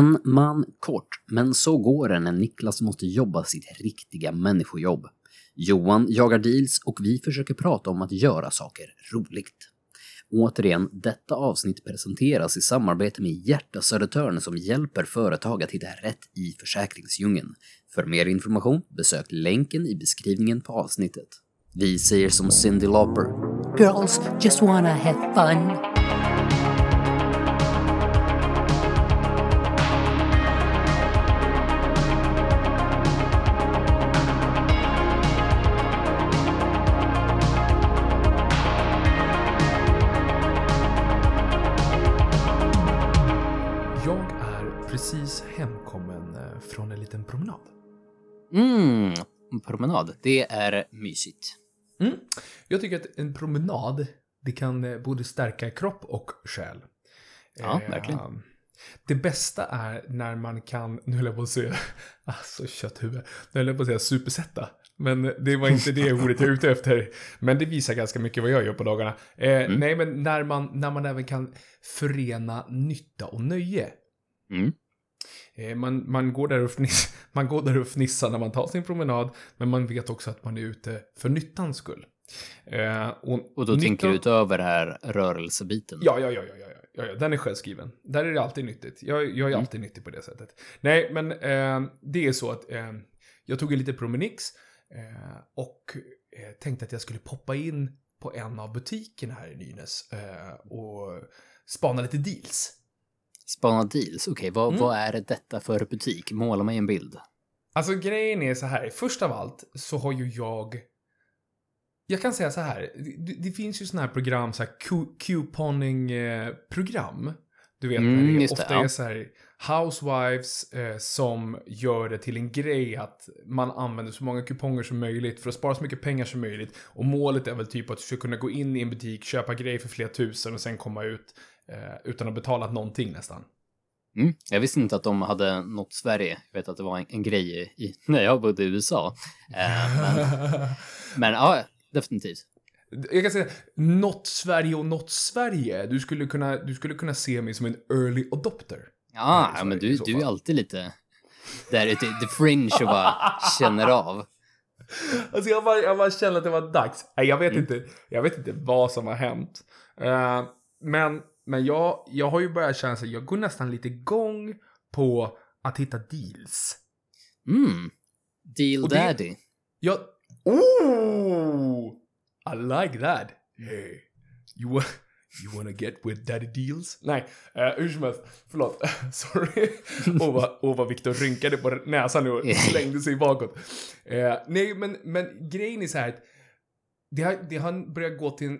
En man kort, men så går det när Niklas måste jobba sitt riktiga människojobb. Johan jagar deals och vi försöker prata om att göra saker roligt. Återigen, detta avsnitt presenteras i samarbete med Hjärta Södertörn som hjälper företag att hitta rätt i försäkringsdjungeln. För mer information, besök länken i beskrivningen på avsnittet. Vi säger som Cyndi Lauper. Girls just wanna have fun. Mm, promenad. Det är mysigt. Mm. Jag tycker att en promenad, det kan eh, både stärka kropp och själ. Ja, Eh, verkligen. Det bästa är när man kan, nu höll jag på att säga, alltså kötthuvud, nu höll jag på att säga supersätta. Men det var inte det ordet jag är ute efter. Men det visar ganska mycket vad jag gör på dagarna. Eh, Mm. Nej, men när man, när man även kan förena nytta och nöje. Mm. Eh, Man, man, går där och fniss, man går där och fnissar när man tar sin promenad, men man vet också att man är ute för nyttans skull. Eh, och, Och då tänker nyttan- du utöver det här rörelsebiten? Ja, ja, ja, ja, ja, ja, ja, den är självskriven. Där är det alltid nyttigt. Jag, jag är Mm. alltid nyttig på det sättet. Nej, men eh, det är så att eh, jag tog en liten promenix eh, och eh, tänkte att jag skulle poppa in på en av butikerna här i Nynäs och spana lite deals. Spana deals, okej, vad, Mm. vad är detta för butik? Måla mig en bild. Alltså grejen är så här, först av allt så har ju jag jag kan säga så här, det, det finns ju såna här program, så här couponing-program. Du vet, Mm, när det ofta ja. är så här housewives eh, som gör det till en grej att man använder så många kuponger som möjligt för att spara så mycket pengar som möjligt. Och målet är väl typ att du ska kunna gå in i en butik, köpa grejer för flera tusen och sen komma ut eh, utan att betala någonting nästan. Mm. Jag visste inte att de hade nått Sverige. Jag vet att det var en, en grej i, när jag bodde i USA. Eh, men, men ja, definitivt. Jag kan säga, något Sverige och något Sverige. Du skulle kunna, du skulle kunna se mig som en early adopter. Ja, i men Sverige i du, du är alltid lite där ute, the fringe och bara känner av. Alltså jag bara, jag bara känner att det var dags. Jag vet Mm. inte, jag vet inte vad som har hänt. Eh, men, men jag, jag har ju börjat känna så jag går nästan lite igång på att hitta deals. Mm. Deal Och det- daddy. Jag, oh! I like that. Hey, you, you wanna get with daddy deals? Nej, uh, hur som helst. Förlåt. Sorry. Åh vad, vad Viktor rynkade på näsan nu och slängde sig bakåt. Eh, nej, men, men grejen är så här att det har, det har börjat gå till en,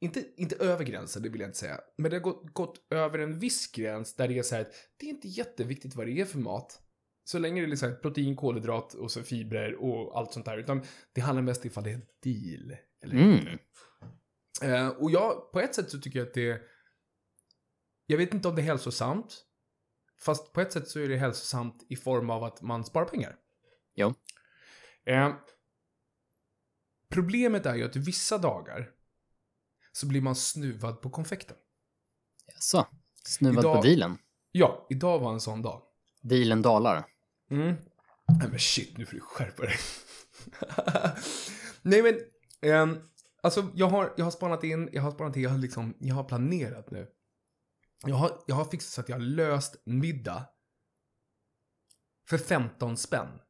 inte, inte över gränsen, det vill jag inte säga, men det har gått, gått över en viss gräns där det är så här att det är inte jätteviktigt vad det är för mat. Så länge det är liksom protein, kolhydrat och så fibrer och allt sånt där. Utan det handlar mest ifall det är en deal. Eller Mm. inte. Eh, och jag, på ett sätt så tycker jag att det... Jag vet inte om det är hälsosamt. Fast på ett sätt så är det hälsosamt i form av att man sparar pengar. Jo. Eh, problemet är ju att vissa dagar så blir man snuvad på konfekten. Så, snuvad Idag- på dealen. Ja, idag var en sån dag. Dealen dalar. Mm. Nej men shit, nu får du skärpa dig. Nej men, ehm, alltså jag har, jag har spanat in, jag har spanat in, jag har liksom, jag har planerat nu. Jag har, jag har fixat så att jag har löst middag för 15 spänn.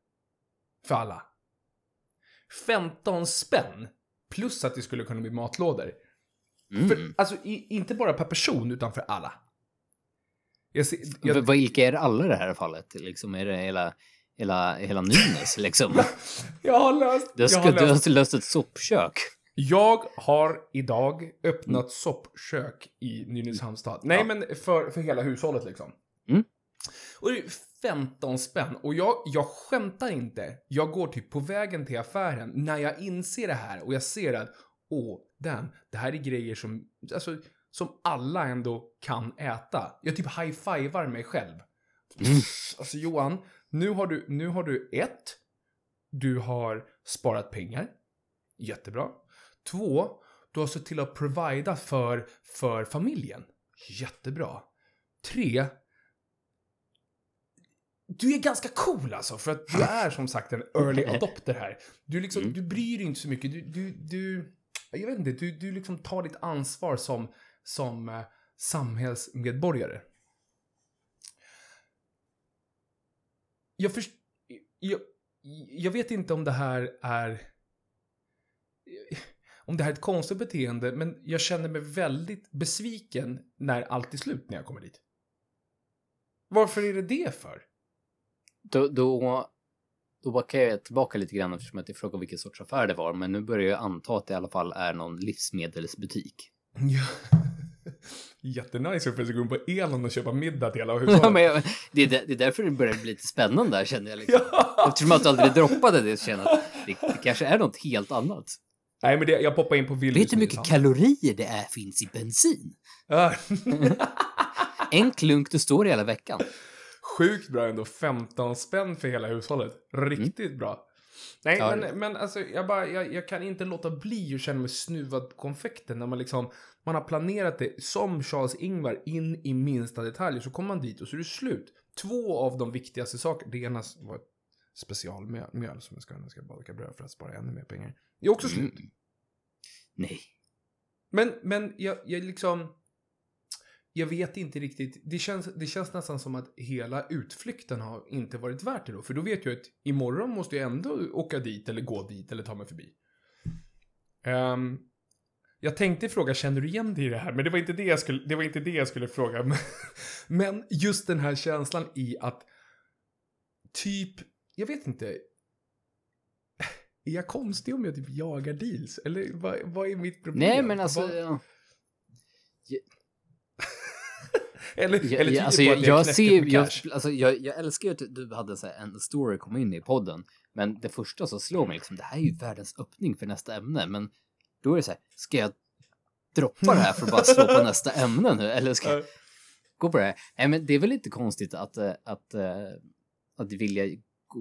För alla. 15 spänn! Plus att det skulle kunna bli matlådor. Mm. För, alltså i, inte bara per person, utan för alla. Jag ser, jag, Vilka är alla i det här fallet? Liksom, är det hela, hela, hela Nynäs liksom? jag har löst, Du har, jag har sk- du löst har löst ett soppkök. Jag har idag öppnat soppkök i Nynäshamnstad. Nej, Ja. men för, för hela hushållet liksom. Mm. Och det är 15 spänn. Och jag, jag skämtar inte. Jag går typ på vägen till affären när jag inser det här och jag ser att åh, den, det här är grejer som, alltså, som alla ändå kan äta. Jag typ high-fivar mig själv. Mm. Alltså Johan, nu har du, nu har du ett, du har sparat pengar. Jättebra. Två, du har sett till att provida för, för familjen. Jättebra. Tre, du är ganska cool alltså, för att du är som sagt en early adopter här. Du, liksom, Mm. du bryr dig inte så mycket. Du, du, du, jag vet inte, du, du liksom tar ditt ansvar som, som eh, samhällsmedborgare. Jag, först, jag, jag vet inte om det här är... Om det här är ett konstigt beteende, men jag känner mig väldigt besviken när allt är slut när jag kommer dit. Varför är det det för? Då, då, då backar jag tillbaka lite grann eftersom att jag frågade vilken sorts affär det var. Men nu börjar jag anta att det i alla fall är någon livsmedelsbutik. Ja. Jättenice att gå in på Elon och köpa middag till hela Ja, hushållet. men jag, det, är, det är därför det börjar bli lite spännande där känner jag. Liksom. Ja. Eftersom att du aldrig droppade det så känner jag att det, det kanske är något helt annat. Nej, men det, jag poppar in på Willys. Vet du hur mycket kalorier det är finns i bensin? Ja. En klunk du står i hela veckan. Sjukt bra ändå. 15 spänn för hela hushållet. Riktigt bra. Nej, Ja, men, men alltså, jag, bara, jag, jag kan inte låta bli att känna mig snuvad på konfekten när man liksom, man har planerat det som Charles Ingvar in i minsta detalj, så kommer man dit och så är det slut. Två av de viktigaste sakerna, det ena var ett specialmjöl mjöl som jag ska, jag ska baka bröd för att spara ännu mer pengar. Det är också slut. Mm. Nej. Men, men jag, jag liksom... Jag vet inte riktigt. Det känns, det känns nästan som att hela utflykten har inte varit värt det då. För då vet jag att imorgon måste jag ändå åka dit eller gå dit eller ta mig förbi. Ehm, jag tänkte fråga, känner du igen dig i det här? Men det var inte det jag skulle, det var inte det jag skulle fråga. Men- Men just den här känslan i att typ, jag vet inte. Är jag konstig om jag typ jagar deals? Eller vad, vad är mitt problem? Nej, men alltså... Vad- Ja. Eller, Jag, eller alltså, jag, att jag, ser, jag, alltså, jag, jag älskar ju att du hade så här, en story komma in i podden. Men det första som slår mig, liksom, det här är ju världens öppning för nästa ämne. Men då är det så här, ska jag droppa det här för att bara slå på nästa ämne nu? Eller ska jag Ja. gå på det här? Nej, men det är väl inte konstigt att, eh, att, eh, att vilja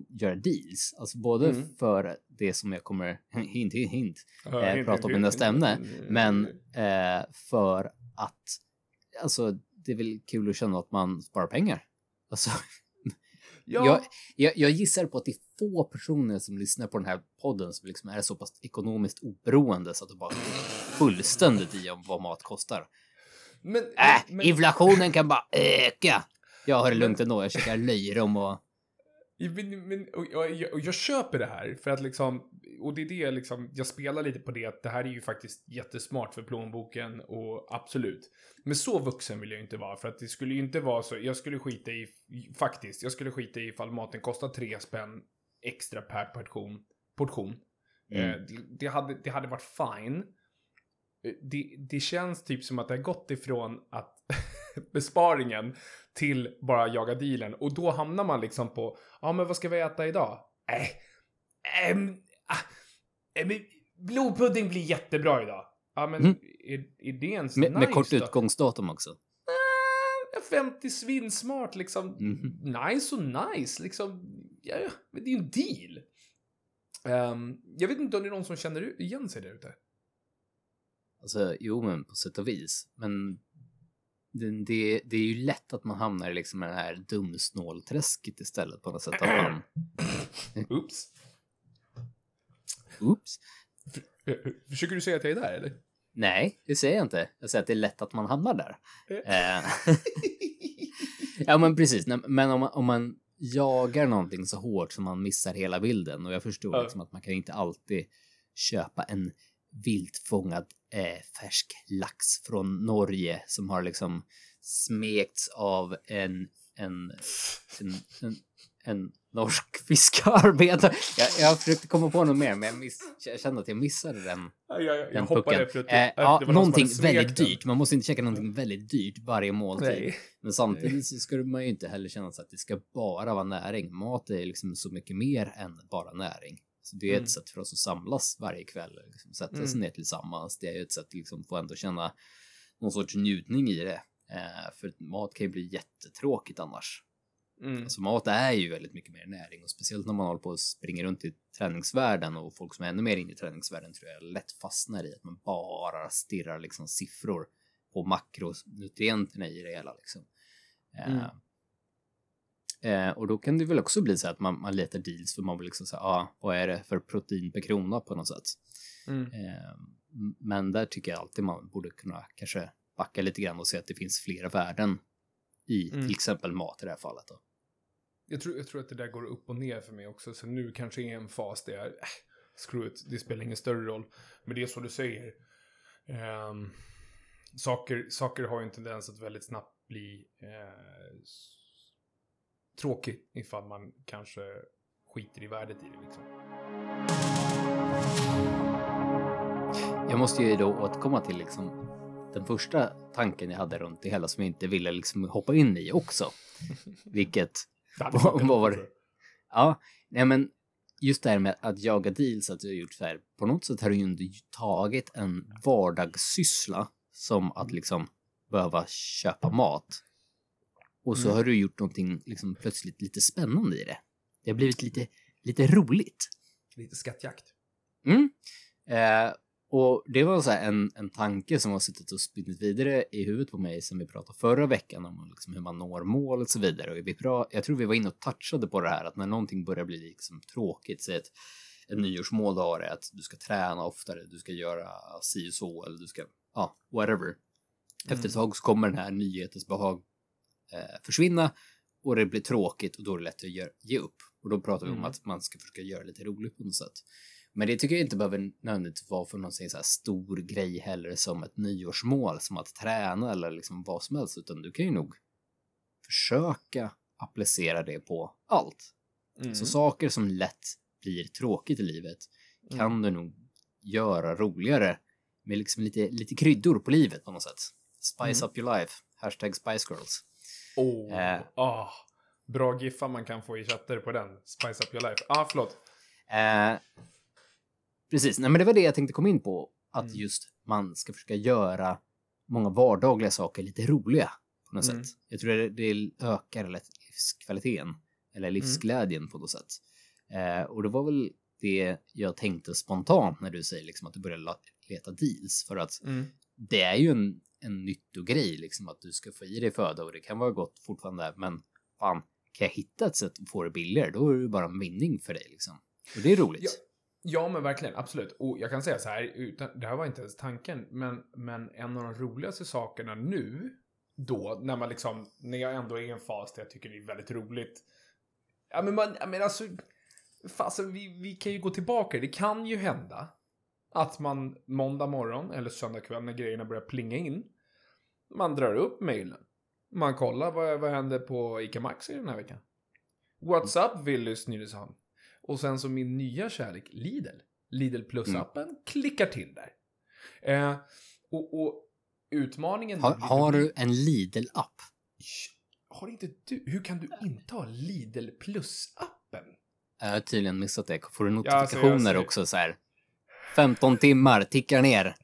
göra deals. Alltså både Mm. för det som jag kommer, hint, hint, hint, Ja, eh, hint, prata om i nästa ämne. hint. Men eh, för att, alltså det är väl kul att känna att man sparar pengar. Alltså, Ja, jag, jag, jag gissar på att det är få personer som lyssnar på den här podden som liksom är så pass ekonomiskt oberoende så att det bara fullständigt i om vad mat kostar. men, Äh, men, inflationen kan bara öka! Jag har det lugnt ändå, jag käkar löjrom och... men, men, och, och, jag, och jag köper det här för att liksom, och det är det liksom, jag spelar lite på det att det här är ju faktiskt jättesmart för plånboken och absolut. Men så vuxen vill jag inte vara för att det skulle ju inte vara så, jag skulle skita i, faktiskt, jag skulle skita i ifall maten kostar tre spänn extra per portion. portion. Mm. Eh, det, det, hade, det hade varit fine. Eh, Det, det känns typ som att det har gått ifrån att besparingen till bara jaga dealen. Och då hamnar man liksom på, ja men vad ska vi äta idag? Äh, ähm, ah, äh, blodpudding blir jättebra idag. Ja men Mm. är, är det ens Med, nice med kort då? utgångsdatum också. Ah, 50 svinsmart liksom. Mhm. Nice och nice liksom. Ja, ja, men det är ju en deal. Ehm, jag vet inte om det är någon som känner igen sig där ute. Alltså, jo, men på sätt och vis. Men det, det, det är ju lätt att man hamnar i liksom det här dumsnålträsket istället på något sätt. Att man, Oops. oops. Försöker du säga att jag är där eller? Nej, det säger jag inte. Jag säger att det är lätt att man hamnar där. Eh. Eh, ja, men precis. Men om man, om man jagar någonting så hårt som man missar hela bilden och jag förstår liksom att man kan inte alltid köpa en viltfångad eh, färsk lax från Norge som har liksom smekts av en, en, en, en, en norsk fiskearbetare. Jag, jag försökte komma på något mer, men jag, miss, jag kände att jag missade den Ja, jag, jag, den pucken. Eh, ja, någonting väldigt dyrt. Man måste inte käka någonting väldigt dyrt varje måltid. Nej. Men samtidigt så ska man ju inte heller känna så att det ska bara vara näring. Mat är liksom så mycket mer än bara näring. Det är Mm. ett sätt för oss att samlas varje kväll, liksom, sätta sig Mm. ner tillsammans. Det är ett sätt att liksom få ändå känna någon sorts njutning i det. Eh, för mat kan ju bli jättetråkigt annars. Mm. Alltså mat är ju väldigt mycket mer näring och speciellt när man håller på och springer runt i träningsvärlden och folk som är ännu mer inne i träningsvärlden tror jag lätt fastnar i att man bara stirrar liksom siffror på makronutrienterna i det hela liksom. Eh, Mm. Eh, och då kan det väl också bli så att man, man letar deals för man vill liksom säga, ah, vad är det för protein per krona på något sätt. Mm. Eh, men där tycker jag alltid man borde kunna kanske backa lite grann och se att det finns flera värden i Mm. till exempel mat i det här fallet. Då. Jag tror, jag tror att det där går upp och ner för mig också. Så nu kanske är en fas där jag, äh, screw it, det spelar ingen större roll. Men det är som du säger. ehm, saker, saker har ju en tendens att väldigt snabbt bli eh, tråkigt ifall man kanske skiter i värdet i det liksom. Jag måste ju då återkomma till liksom den första tanken jag hade runt det hela som jag inte ville liksom hoppa in i också. Vilket var det? Ja, nej men just det här med att jaga deals, att du har gjort så här, på något sätt har du ju inte tagit en vardagssyssla som att liksom behöva köpa mat. Och så Mm. har du gjort någonting liksom plötsligt lite spännande i det. Det har blivit lite, lite roligt. Lite skattjakt. Mm. Eh, och det var så här en, en tanke som har suttit och spinnit vidare i huvudet på mig som vi pratade förra veckan om liksom hur man når mål och så vidare. Och vi pra- jag tror vi var inne och touchade på det här att när någonting börjar bli liksom tråkigt, säg ett, ett nyårsmål du har är att du ska träna oftare, du ska göra si och så eller du ska, ja, whatever. Efter ett tag så kommer den här nyhetens behag eh, försvinna och det blir tråkigt och då är det lätt att ge, upp. Och då pratar vi om Mm. att man ska försöka göra lite roligt på något sätt. Men det tycker jag inte behöver nödvändigtvis vara för någon så här stor grej heller som ett nyårsmål, som att träna eller liksom vad som helst, utan du kan ju nog försöka applicera det på allt. Mm. Så saker som lätt blir tråkigt i livet kan du nog göra roligare med liksom lite, lite kryddor på livet på något sätt. Spice Mm. up your life. Hashtag Spice Girls. Oh, Eh. ah, bra giffar man kan få i chatter på den. Spice up your life. Ah, förlåt. Eh, precis, nej men det var det jag tänkte komma in på. Att Mm. just man ska försöka göra många vardagliga saker lite roliga på något Mm. sätt. Jag tror det, det ökar livskvaliteten eller livsglädjen på något sätt. Eh, och det var väl det jag tänkte spontant när du säger liksom att du börjar la- leta deals för att Mm. det är ju en, en nyttogrej liksom att du ska få i dig föda och det kan vara gott fortfarande men fan kan jag hitta ett sätt att få det billigare då är det bara en vinning för dig liksom. Och det är roligt. Ja, ja, men verkligen. Absolut. Och jag kan säga så här, utan, det här var inte ens tanken, men, men en av de roligaste sakerna nu, då, när man liksom, när jag ändå är i en fas där jag tycker det är väldigt roligt. Ja, men man, men alltså, fasen, vi, vi kan ju gå tillbaka. Det kan ju hända att man måndag morgon eller söndag kväll när grejerna börjar plinga in, man drar upp mejlen. Man kollar vad, vad händer på ICA Maxi den här veckan. What's up Willys Nynäshamn? Och sen så min nya kärlek Lidl. Lidl Plus-appen klickar till där. Eh, och, och utmaningen... Har, har du en Lidl-app? Har inte du? Hur kan du inte ha Lidl Plus-appen? Jag har tydligen missat det. Får du Ja, alltså, notifikationer också så här? 15 timmar, tickar ner.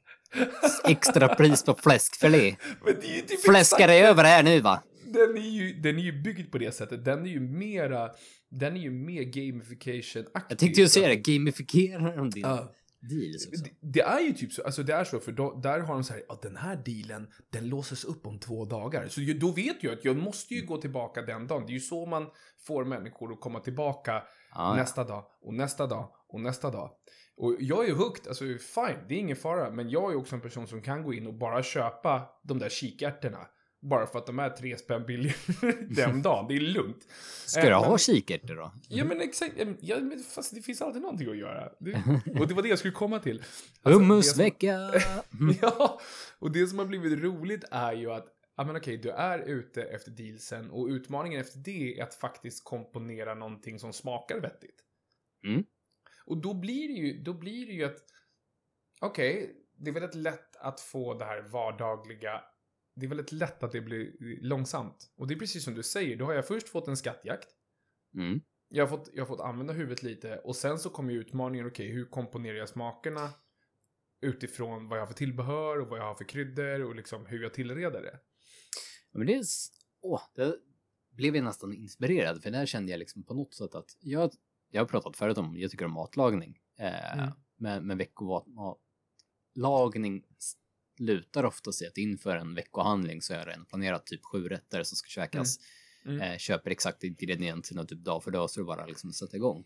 Extra pris på fläskfilé. Men det är ju typ Fläskar dig över här nu va? Den är, ju, den är ju byggd på det sättet. Den är ju mera... Den är ju mer gamification-aktig. Jag tänkte ju säga det, gamifierar de din Ja. deals också? Det, det är ju typ så, alltså det är så, för då, där har de så här, ja den här dealen, den låses upp om två dagar. Så då vet jag att jag måste ju gå tillbaka den dagen. Det är ju så man får människor att komma tillbaka Ja, nästa dag, och nästa dag, och nästa dag. Och jag är ju hooked, alltså fine, det är ingen fara. Men jag är också en person som kan gå in och bara köpa de där kikärtorna. Bara för att de är tre spänn billigare den dagen. Det är lugnt. Ska Eh, du men- ha kikärtor då? Ja men exakt, ja, men fast det finns alltid någonting att göra. Det, och det var det jag skulle komma till. Alltså, som- Hummusvecka! Mm. Ja, och det som har blivit roligt är ju att Ja men okej, du är ute efter dealsen och utmaningen efter det är att faktiskt komponera någonting som smakar vettigt. Mm. Och då blir det ju, då blir det ju att okej, det är väldigt lätt att få det här vardagliga det är väldigt lätt att det blir långsamt. Och det är precis som du säger, då har jag först fått en skattjakt. Mm. Jag har, fått, jag har fått använda huvudet lite och sen så kommer ju utmaningen, okej, hur komponerar jag smakerna utifrån vad jag har för tillbehör och vad jag har för kryddor och liksom hur jag tillreder det. Ja, Men det är... Åh, det blev jag nästan inspirerad för där kände jag liksom på något sätt att jag, jag har pratat förut om, jag tycker om matlagning. Eh, Mm. Men, men veckomatlagning lutar oftast i att inför en veckohandling så är det en planerad typ sju rätter som ska käkas. Mm. Eh, köper exakt ingredienserna typ dag för dag så det bara liksom sätta igång.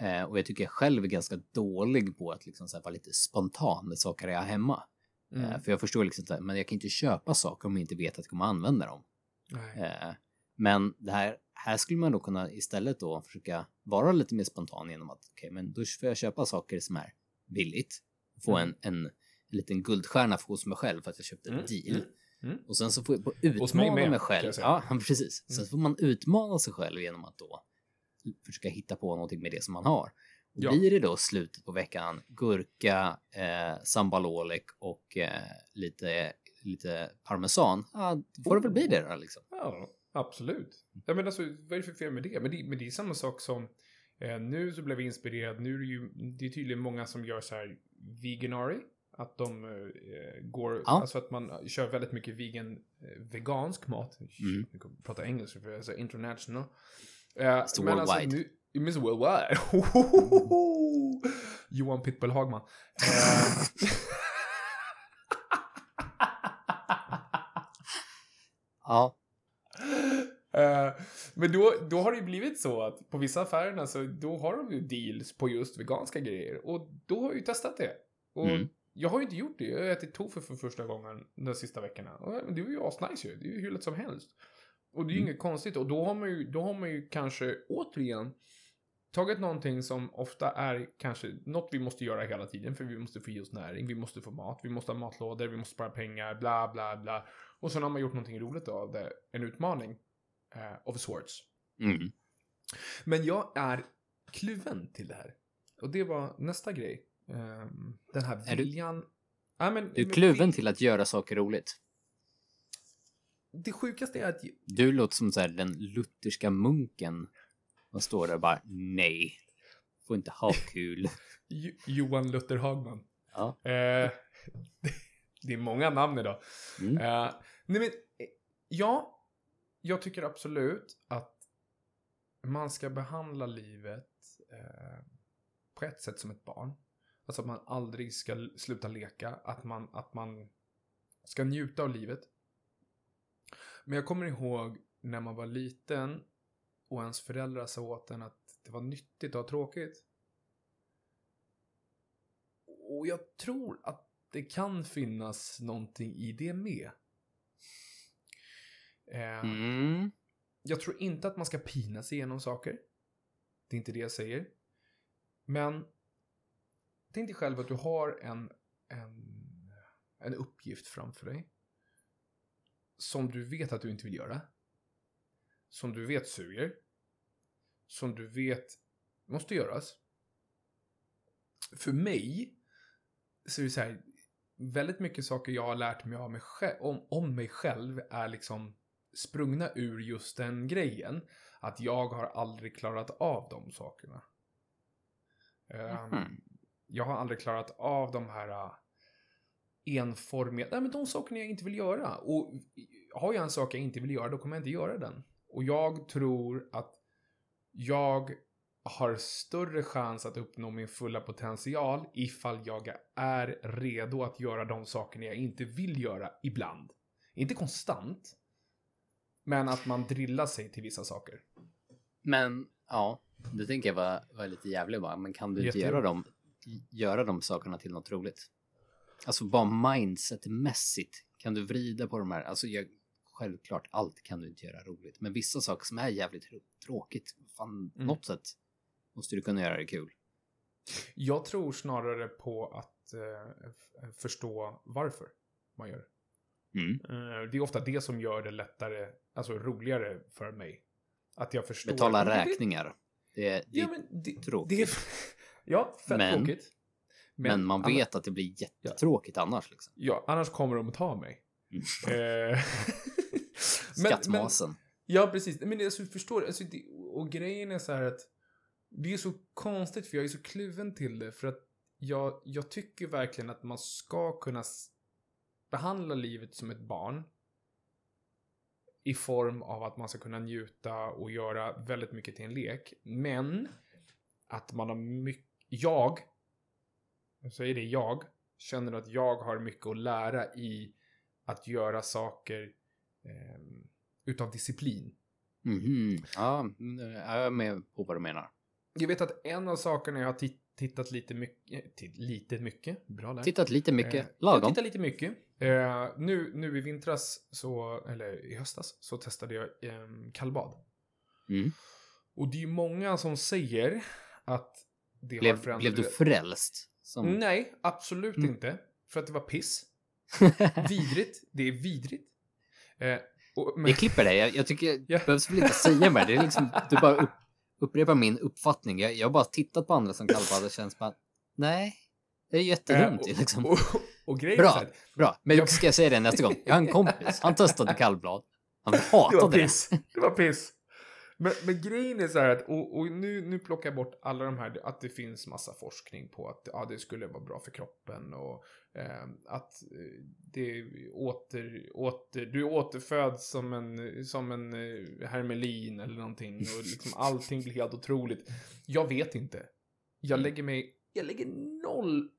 Eh, och jag tycker jag själv är ganska dålig på att liksom så här vara lite spontan med saker jag har hemma. Mm. Eh, för jag förstår liksom här, men jag kan inte köpa saker om jag inte vet att jag kommer använda dem. Eh, men det här, här skulle man då kunna istället då försöka vara lite mer spontan genom att okej, men då får jag köpa saker som är billigt. Få Mm. en, en, en liten guldstjärna hos mig själv för att jag köpte en Mm, deal. mm, mm. Och sen så får jag mig utmana mig kan själv. Ja, precis. Sen Mm. får man utmana sig själv genom att då försöka hitta på någonting med det som man har. Och Ja. Blir det då slutet på veckan gurka, eh, sambalolek och eh, lite, lite parmesan, ja, då får det väl bli det då liksom. Ja, absolut. Ja, men alltså, vad är det för fel med det? Men det, men det är samma sak som eh, nu så blev vi inspirerad. Nu är det ju det är tydligen många som gör så här veganary. Att de eh, går, Ja. alltså att man kör väldigt mycket vegan, eh, vegansk mat. Mm. Jag prata engelska för jag så international. Eh, It's men alltså worldwide. nu, Miss Worldwide. Johan Pitbull Hagman. Eh, Ja, Eh, men då, då har det ju blivit så att på vissa affärerna så då har de ju deals på just veganska grejer. Och då har jag ju testat det. Och Mm. jag har ju inte gjort det. Jag har ätit tofu för första gången de sista veckorna. Och det var ju asnice ju. Det är ju hur lätt som helst. Och det är ju Mm. inget konstigt. Och då har man ju, då har man ju kanske återigen tagit någonting som ofta är kanske något vi måste göra hela tiden för vi måste få i oss näring, vi måste få mat, vi måste ha matlådor, vi måste spara pengar, bla bla bla. Och sen har man gjort någonting roligt av det, en utmaning eh, of sorts. mm. Men jag är kluven till det här. Och det var nästa grej. Ehm, den här Är du- viljan. Ja, men, du är men kluven vil- till att göra saker roligt. Det sjukaste är att Du låter som så här, den lutherska munken. Och står där och bara nej. Får inte ha kul. Jo- Johan Luther Hagman. Ja. Eh, det är många namn idag. Mm. Eh, nej men, eh, ja. Jag tycker absolut att man ska behandla livet eh, på ett sätt som ett barn. Alltså att man aldrig ska sluta leka. Att man, att man ska njuta av livet. Men jag kommer ihåg när man var liten och ens föräldrar sa åt en att det var nyttigt att ha tråkigt. Och jag tror att det kan finnas någonting i det med. Eh, Mm. Jag tror inte att man ska pina sig igenom saker. Det är inte det jag säger. Men tänk dig själv att du har en, en, en uppgift framför dig. Som du vet att du inte vill göra. Som du vet suger. Som du vet måste göras. För mig så är det så här. Väldigt mycket saker jag har lärt mig av mig själv, om, om mig själv är liksom sprungna ur just den grejen. Att jag har aldrig klarat av de sakerna. Mhm. Jag har aldrig klarat av de här uh, enformiga, nej men de sakerna jag inte vill göra. Och har jag en sak jag inte vill göra, då kommer jag inte göra den. Och jag tror att jag har större chans att uppnå min fulla potential ifall jag är redo att göra de sakerna jag inte vill göra ibland. Inte konstant, men att man drillar sig till vissa saker. Men ja, det tänker jag var, var lite jävlig bara. Men kan du inte göra dem, göra de sakerna till något roligt? Alltså bara mindset-mässigt. Kan du vrida på de här? Alltså jag, självklart, allt kan du inte göra roligt. Men vissa saker som är jävligt tr- tråkigt, fan, Mm. något sätt måste du kunna göra det kul. Jag tror snarare på att eh, förstå varför man gör. Mm. Eh, det är ofta det som gör det lättare, alltså roligare för mig. Att jag förstår. Betala Men det- räkningar. Det, är- det, Ja, men det, tråkigt. Det är, ja, fett Men- tråkigt. men, man anna- vet att det blir jättetråkigt annars. Liksom. Ja, annars kommer de att ta mig. Mm. Eh, Skattmasen. Ja, precis. Men alltså, förstår? Alltså, det, och grejen är så här att det är så konstigt för jag är så kluven till det. För att jag, jag tycker verkligen att man ska kunna behandla livet som ett barn. I form av att man ska kunna njuta och göra väldigt mycket till en lek. Men att man har mycket... Jag, jag säger det jag, känner att jag har mycket att lära i att göra saker ehm, utav disciplin. Mhm. Ja, mm, jag är med på vad du menar. Jag vet att en av sakerna jag har tit- tittat lite mycket, titt, lite mycket, bra där. Tittat lite Eh, mycket, Jag lagom. tittar lite mycket. Eh, nu, nu i vintras, så, eller i höstas, så testade jag eh, kallbad. Mm. Och det är ju många som säger att det har Blev, förändrat... blev du frälst? Som... Nej, absolut Mm. inte. För att det var piss. Vidrigt. Det är vidrigt. Eh, och, men, Jag klipper det. Jag, jag tycker Ja. det behövs väl inte säga mer. Det är liksom, du bara upp, upprepar min uppfattning. Jag, jag har bara tittat på andra som kallbad och känns bara, nej, det är jättedumt eh, liksom. och, och, och grejen Bra. här, Bra, men Jag- ska jag säga det nästa gång? Jag har en kompis, han testade kallblad. Han det var hatade det. piss. Det var piss. Men, men grejen är så här att, och, och nu, nu plockar jag bort alla de här, att det finns massa forskning på att ja, det skulle vara bra för kroppen och ehm, eh, att det åter, åter, du återföds som en, som en eh, hermelin eller någonting och liksom allting blir helt otroligt. Jag vet inte. Jag lägger mig, jag lägger noll,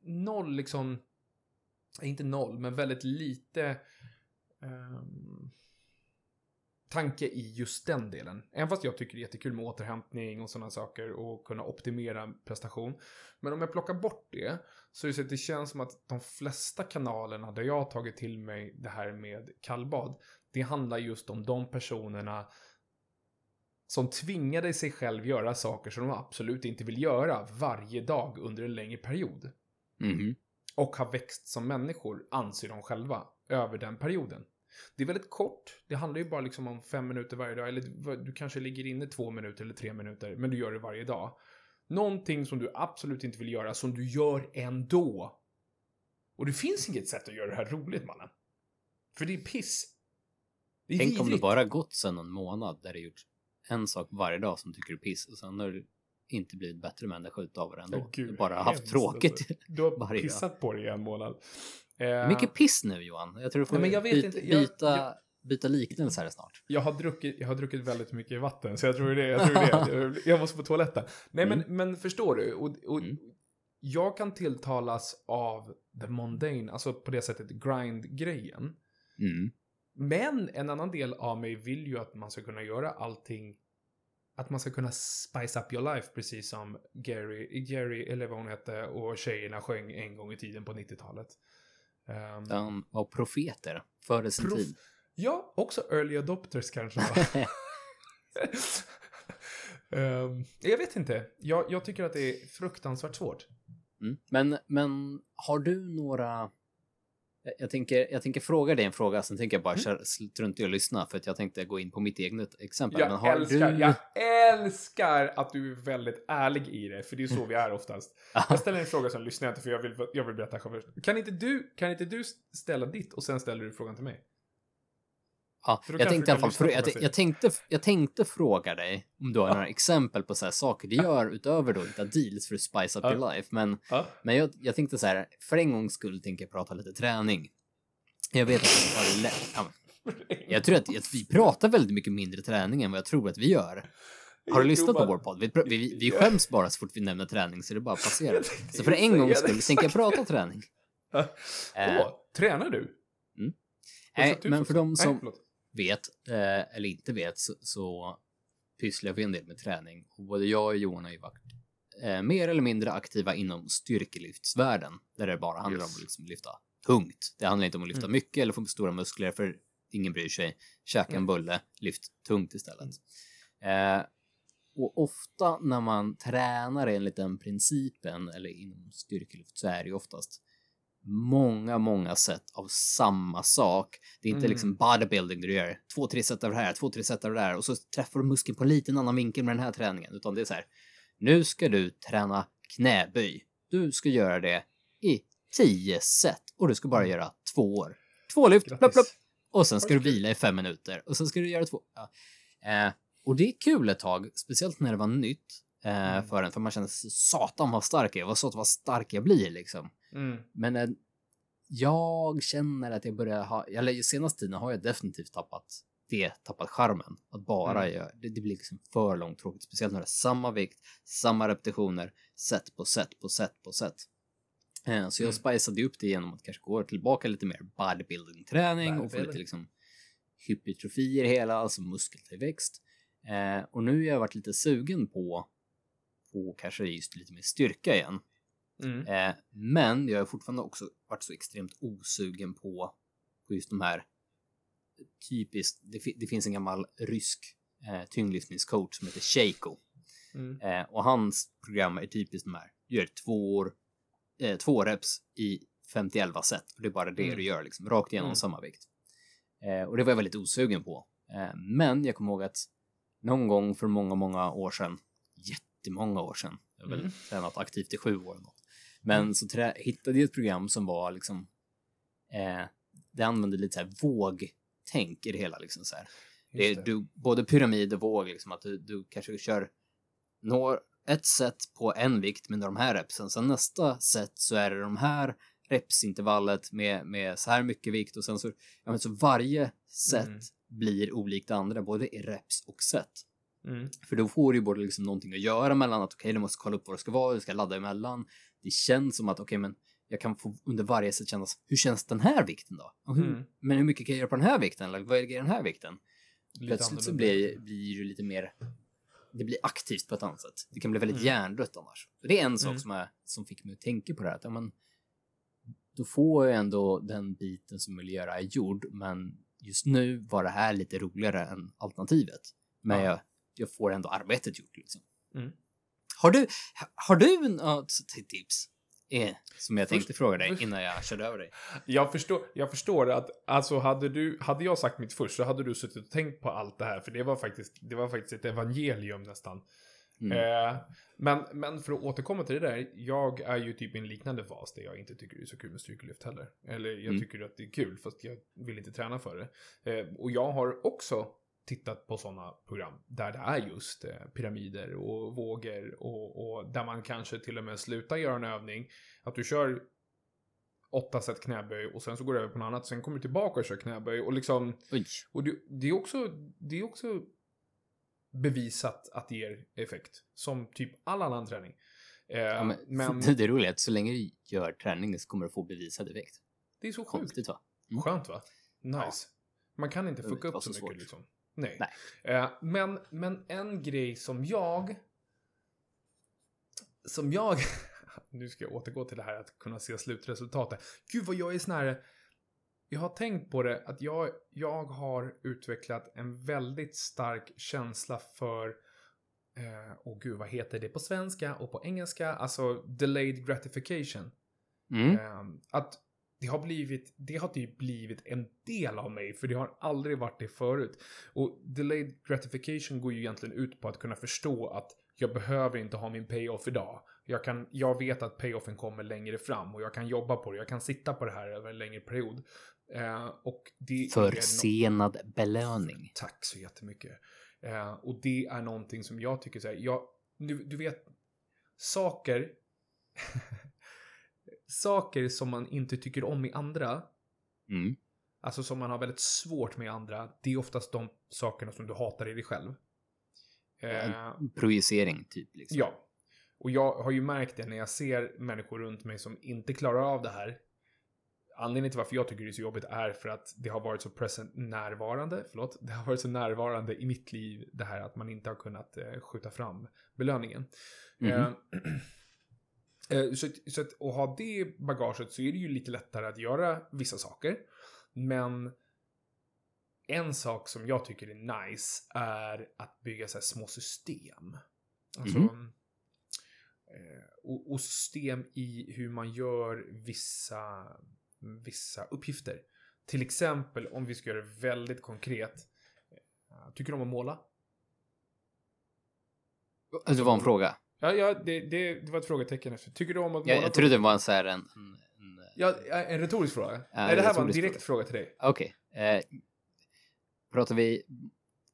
noll liksom, inte noll, men väldigt lite ehm, tanke i just den delen. Även fast jag tycker det är jättekul med återhämtning och sådana saker och kunna optimera prestation. Men om jag plockar bort det så är det så att det känns som att de flesta kanalerna där jag har tagit till mig det här med kallbad, det handlar just om de personerna som tvingade sig själv göra saker som de absolut inte vill göra varje dag under en längre period Mhm. och har växt som människor, anser de själva, över den perioden. Det är väldigt kort. Det handlar ju bara liksom om fem minuter varje dag. Eller du- kanske ligger inne två minuter eller tre minuter, men du gör det varje dag. Någonting som du absolut inte vill göra, som du gör ändå. Och det finns inget sätt att göra det här roligt, mannen. För det är piss. Det är Tänk om det vidrigt. bara gått sedan en månad där du gjort en sak varje dag som tycker du är piss och sen har du inte blivit bättre människa utav det ändå. Åh, gud, du bara hemskt, haft tråkigt. alltså. Du har dag. pissat på det i en månad. Eh, Mycket piss nu Johan. Jag tror du får Nej, men jag vet byta, inte. Jag- byta, jag- byta liknelse här snart. Jag har, druckit, jag har druckit väldigt mycket vatten, så jag tror det. Jag, tror det. Jag- måste på toaletten. Nej, men, men förstår du? Och, och Mm. Jag kan tilltalas av the mundane, alltså på det sättet grind-grejen. Mm. Men en annan del av mig vill ju att man ska kunna göra allting att man ska kunna spice up your life precis som Gary, Gary eller vad hon hette och tjejerna sjöng en gång i tiden på 90-talet. Ehm, De var profeter före sin Prof- tid. Ja, också early adopters kanske. Ehm, jag vet inte. Jag, jag tycker att det är fruktansvärt svårt. Mm. Men, men har du några... Jag, jag, tänker, jag tänker fråga dig en fråga, sen tänker jag bara köra, strunta i att lyssna för att jag tänkte gå in på mitt eget exempel. Jag älskar, du... jag älskar att du är väldigt ärlig i det, för det är så vi är oftast. Jag ställer en fråga, sen lyssnar jag inte, för jag vill, jag vill berätta själv först. Kan inte, du, kan inte du ställa ditt och sen ställer du frågan till mig? Ja, jag tänkte, i alla fall, jag, jag jag, tänkte, jag tänkte fråga dig om du har några exempel på så här saker du gör utöver då hitta deals för att spice up Ja. your life. Men, Ja. men jag, jag tänkte så här, för en gångs skull tänker jag prata lite träning. Jag vet att det har. Ja, jag tror att, att vi pratar väldigt mycket mindre träning än vad jag tror att vi gör. Har du lyssnat på vår podd? Vi, vi, vi, skäms bara så fort vi nämner träning så det bara passerar. Jag Så för en gångs skull tänker jag prata träning. Ja. Eh, Åh, tränar du? nej, sa du men för de Nej, som förlåt. Vet, eh, eller inte vet, så, så pysslar vi en del med träning. Och både jag och Johan har ju varit eh, mer eller mindre aktiva inom styrkelyftsvärlden, där det bara handlar om Yes. att liksom lyfta tungt. Det handlar inte om att lyfta Mm. mycket eller få stora muskler, för ingen bryr sig. Käka en Mm. bulle, lyft tungt istället. Eh, och ofta när man tränar enligt den principen, eller inom styrkelyft, så är det ju oftast många, många sätt av samma sak. Det är inte Mm. liksom bodybuilding du gör två, tre set av det här, två, tre set av det där och så träffar du muskeln på en liten annan vinkel med den här träningen. Utan det är så här, nu ska du träna knäböj. Du ska göra det i tio set och du ska bara göra två år. Två lyft, plopp, plopp. Och sen ska du vila i fem minuter och sen ska du göra två. Ja. Eh, och det är kul ett tag, speciellt när det var nytt eh, Mm. för en, för man känner satan vad stark jag är, vad satan vad stark jag blir liksom. Mm. Men eh, jag känner att jag börjar ha, eller senaste tiden har jag definitivt tappat det, tappat charmen. Att bara Mm. göra, det, det blir liksom för långtråkigt, speciellt när det är samma vikt, samma repetitioner, set på set på set på set. Eh, Så jag Mm. spiceade upp det genom att kanske gå tillbaka lite mer bodybuilding-träning och få lite liksom hypertrofi i det hela, alltså muskeltillväxt. Eh, och nu har jag varit lite sugen på, på kanske just lite mer styrka igen. Mm. Eh, men jag har fortfarande också varit så extremt osugen på, på just de här typiskt, det, det finns en gammal rysk eh, tyngdlyftningscoach som heter Sheiko. Mm. Eh, och hans program är typiskt de här, gör två, år, eh, två reps i 50-11 set. Och det är bara det Mm. du gör, liksom, rakt igenom Mm. samma vikt. Eh, och det var jag väldigt osugen på. Eh, men jag kommer ihåg att någon gång för många, många år sedan, jättemånga år sedan, jag har väl Mm. tränat aktivt i sju år. något. Men så trä- hittade jag ett program som var liksom, eh, det använde lite så här vågtänk i det hela. Liksom så här. Det är det. du, både pyramid och våg, liksom, att du, du kanske kör når ett set på en vikt med de här repsen. Sen nästa set så är det de här repsintervallet med, med så här mycket vikt och sen så, ja, men så varje set Mm. blir olikt det andra, både i reps och set. Mm. För då får du ju både liksom någonting att göra mellan att okej, du måste kolla upp vad det ska vara, du ska ladda emellan. Det känns som att okej, men jag kan få under varje set kännas, hur känns den här vikten då? Hur, Mm. Men hur mycket kan jag göra på den här vikten? Eller vad är den här vikten? Lite Plötsligt så blir, blir det lite mer, det blir aktivt på ett annat sätt. Det kan bli väldigt Mm. hjärndött annars. Det är en sak Mm. som, är, som fick mig att tänka på det här. Att, ja, men, då får jag ändå den biten som vill göra är gjord, men just nu var det här lite roligare än alternativet. Men Ja. jag, jag får ändå arbetet gjort liksom. Mm. Har du, har du något tips? Eh, som jag Först- tänkte fråga dig innan jag körde över dig. Jag förstår, jag förstår att, alltså hade du, hade jag sagt mitt först så hade du suttit och tänkt på allt det här, för det var faktiskt, det var faktiskt ett evangelium nästan. Mm. Eh, men, men för att återkomma till det där, jag är ju typ i en liknande fas där jag inte tycker det är så kul med styrkelyft heller. Eller jag Mm. tycker att det är kul, fast jag vill inte träna för det. Eh, och jag har också tittat på sådana program där det är just eh, pyramider och vågor och, och där man kanske till och med slutar göra en övning, att du kör åtta set knäböj och sen så går du över på något annat, sen kommer du tillbaka och kör knäböj och liksom Oj. och det, det, är också, det är också bevisat att det ger effekt. Som typ all annan träning. Eh, Ja, men, men, Det är roligt att så länge du gör träning så kommer du få bevisad effekt. det är så sjukt. Konstigt va? Mm. Skönt va? Nice. Man kan inte fucka upp så så mycket svårt. liksom. Nej. Nej. Eh, men, men en grej som jag... Som jag... nu ska jag återgå till det här att kunna se slutresultatet. Gud vad jag är sån här... Jag har tänkt på det att jag, jag har utvecklat en väldigt stark känsla för... Eh, åh gud, vad heter det på svenska och på engelska? Alltså delayed gratification. Mm. Ehm, att det har blivit, det har typ blivit en del av mig, för det har aldrig varit det förut. Och delayed gratification går ju egentligen ut på att kunna förstå att jag behöver inte ha min payoff idag. Jag, kan, jag vet att payoffen kommer längre fram och jag kan jobba på det. Jag kan sitta på det här över en längre period. Eh, och det Försenad belöning. Tack så jättemycket. Eh, och det är någonting som jag tycker så här, jag, du, du vet, saker, saker som man inte tycker om i andra, Mm. alltså som man har väldigt svårt med i andra, det är oftast de sakerna som du hatar i dig själv. Eh, Projicering typ. Liksom. Ja. Och jag har ju märkt det när jag ser människor runt mig som inte klarar av det här. Anledningen till varför jag tycker det är så jobbigt är för att det har varit så present närvarande, förlåt, det har varit så närvarande i mitt liv det här att man inte har kunnat eh, skjuta fram belöningen. Eh, eh, så att, så att att ha det i bagaget så är det ju lite lättare att göra vissa saker. Men en sak som jag tycker är nice är att bygga så här små system. Alltså, eh, och, och system i hur man gör vissa, vissa uppgifter. Till exempel om vi ska göra det väldigt konkret. eh, Tycker du om att måla? Alltså, Det var en fråga. Ja, ja det, det, det var ett frågetecken. efter. Tycker du om att måla? Jag, jag trodde det var en så här en... en, en Ja, en retorisk fråga. Ja, Nej, det här var en direkt fråga till dig. Okej. Eh, pratar vi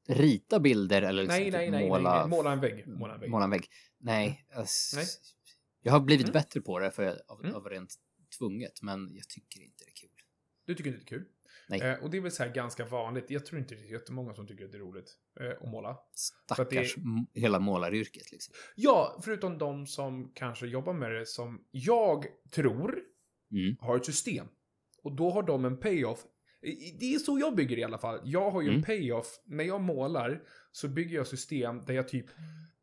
rita bilder eller liksom Nej, typ nej, nej, måla, nej, nej. Måla en vägg. Måla en vägg. måla en vägg? Nej. ass- Nej. Jag har blivit Mm. bättre på det för jag, av, Mm. av rent tvunget, men jag tycker inte det är kul. Du tycker inte det är kul? Nej. Eh, och det är väl så här ganska vanligt. Jag tror inte det är jättemånga som tycker att det är roligt eh, att måla. att det- Stackars hela målaryrket liksom. Ja, förutom de som kanske jobbar med det som jag tror Mm. har ett system. Och då har de en payoff Det är så jag bygger i alla fall. Jag har ju en Mm. payoff. När jag målar så bygger jag system där jag typ,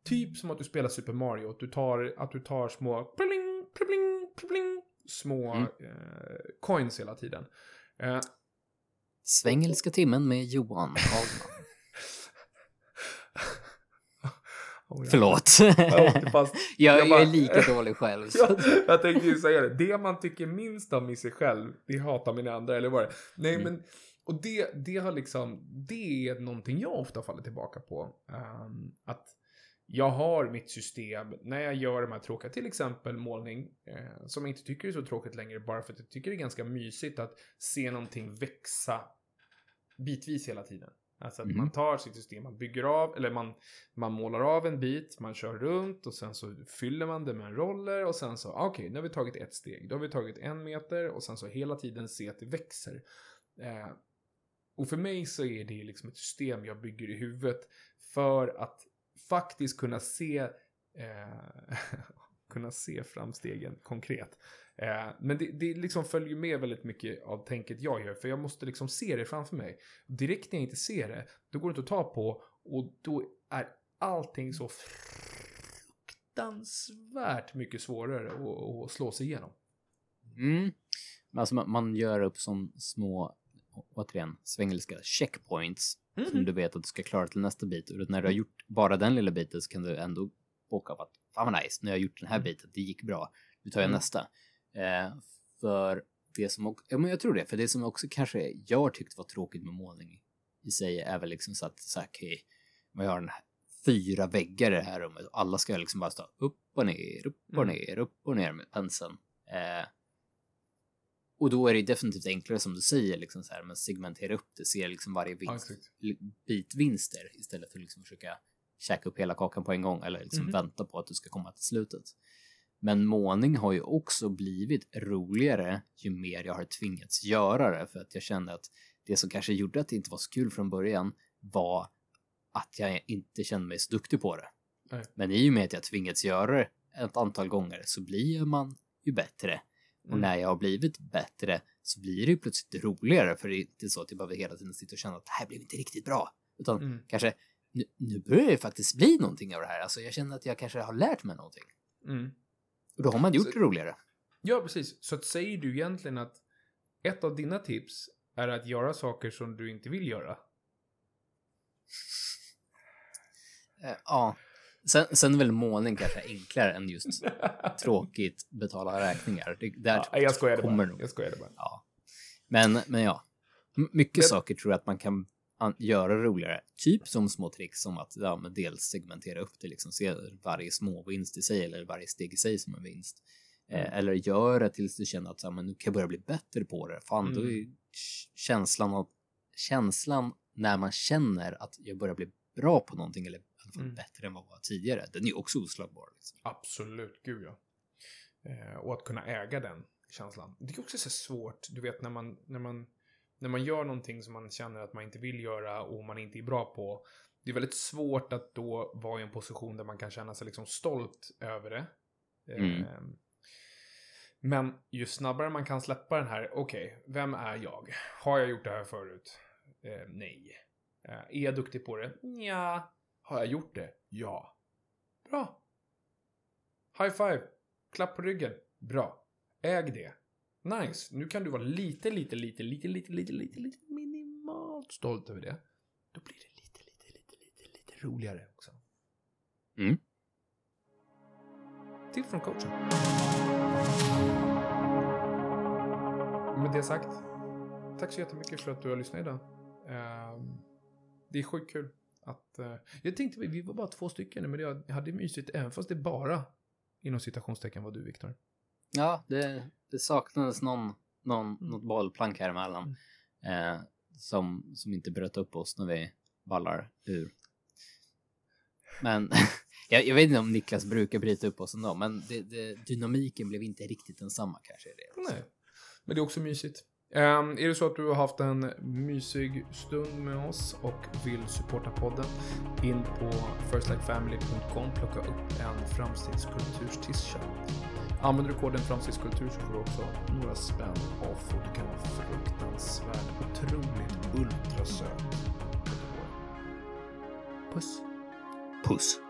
typ som att du spelar Super Mario. Att du tar, att du tar små pling, pling, pling, små Mm. eh, coins hela tiden. Eh, Svengelska timmen med Johan Hagman. oh, ja. Förlåt. Jag fast. jag, Jag jag är lika dålig själv. Så. Ja, jag tänkte ju säga det. Det man tycker minst om i sig själv, det hatar min andra, eller vad det. Nej, Mm. men... Och det, det har liksom... Det är någonting jag ofta faller tillbaka på. Ehm, att jag har mitt system när jag gör de här tråkiga, till exempel målning, eh, som jag inte tycker är så tråkigt längre, bara för att jag tycker det är ganska mysigt att se någonting växa bitvis hela tiden. Alltså att Mhm. man tar sitt system, man bygger av, eller man, man målar av en bit, man kör runt och sen så fyller man det med en roller och sen så, ah, okej, nu har vi tagit ett steg, då har vi tagit en meter och sen så hela tiden se att det växer. Eh, och för mig så är det liksom ett system jag bygger i huvudet för att faktiskt kunna se eh, kunna se framstegen konkret. Eh, men det, det liksom följer med väldigt mycket av tänket jag gör, för jag måste liksom se det framför mig. Direkt när jag inte ser det, då går det inte att ta på och då är allting så fruktansvärt mycket svårare att, att slå sig igenom. Mm. Men Alltså man, man gör upp som små, återigen, svengelska checkpoints. Som du vet att du ska klara till nästa bit. Och när du har gjort bara den lilla biten så kan du ändå boka av att fan vad nice, nu har jag gjort den här Mm. biten, det gick bra. Nu tar jag Mm. nästa. Eh, för det som också, ja men jag tror det, för det som också kanske jag tyckte var tråkigt med målning i sig är väl liksom så att så här, okej, man har en fyra väggar i det här rummet och alla ska liksom bara stå upp och ner, upp och Mm. ner, upp och ner med penseln. Eh, och då är det definitivt enklare som du säger, liksom så här, men segmentera upp det, se liksom varje Ja, vinst, exakt. bitvinster istället för att liksom försöka käka upp hela kakan på en gång eller liksom Mhm. vänta på att du ska komma till slutet. Men målning har ju också blivit roligare ju mer jag har tvingats göra det för att jag kände att det som kanske gjorde att det inte var så kul från början var att jag inte kände mig så duktig på det. Nej. Men i och med att jag tvingats göra det ett antal gånger så blir man ju bättre. Och Mm. när jag har blivit bättre så blir det ju plötsligt roligare för det är inte så att jag behöver hela tiden sitta och känna att det här blev inte riktigt bra. Utan Mm. kanske nu, nu börjar det faktiskt bli någonting av det här. Alltså jag känner att jag kanske har lärt mig någonting. Mm. Och då har man gjort Så- det roligare. Ja, precis. Så att säger du egentligen att ett av dina tips är att göra saker som du inte vill göra? Eh, ja. Sen, sen är väl målning kanske enklare än just tråkigt betala räkningar. Det, där Ja, jag skojade kommer bara. Jag skojade bara. Ja. Men, men ja, mycket Men- saker tror jag att man kan an- göra roligare. Typ som små tricks som att ja, men dels segmentera upp det, liksom se varje små vinst i sig eller varje steg i sig som en vinst. Eh, Mm. eller gör det tills du känner att så, här, men nu kan jag börja bli bättre på det. Fan, då är Mm. känslan, av, känslan när man känner att jag börjar bli bra på någonting eller alla fall Mm. bättre än vad var tidigare. Den är också oslagbar. Liksom. Absolut, gud ja. Eh, och att kunna äga den känslan. Det är också så svårt, du vet när man, när man, när man gör någonting som man känner att man inte vill göra och man inte är bra på. Det är väldigt svårt att då vara i en position där man kan känna sig liksom stolt över det. Mm. Eh, men ju snabbare man kan släppa den här, okej, vem är jag? Har jag gjort det här förut? Eh, nej. Eh, är jag duktig på det? Ja. Har jag gjort det? Ja. Bra. High five. Klapp på ryggen. Bra. Äg det. Nice. Nu kan du vara lite, lite, lite, lite, lite, lite, lite, lite minimalt stolt över det. Då blir det lite, lite, lite, lite, lite roligare också. Mm. Tips från coachen. Med det sagt. Tack så jättemycket för att du har lyssnat idag. Ehm, det är sjukt kul att... eh, jag tänkte, vi var bara två stycken, men jag hade mysigt även fast det bara inom citationstecken var du, Viktor. Ja, det, det saknades någon, någon, Mm. något bollplank här emellan eh, som, som inte bröt upp oss när vi ballar ur. Men jag, jag vet inte om Niklas brukar bryta upp oss ändå, men det, det, dynamiken blev inte riktigt densamma kanske. Det. Nej. Men det är också mysigt. Um, är det så att du har haft en mysig stund med oss och vill supporta podden, in på firstlikefamily.com, plocka upp en framstegskulturs t-shirt. Använder du koden framstegskultur så får du också några spänn off och du kan vara fruktansvärt otroligt ultrasöt. Puss. Puss.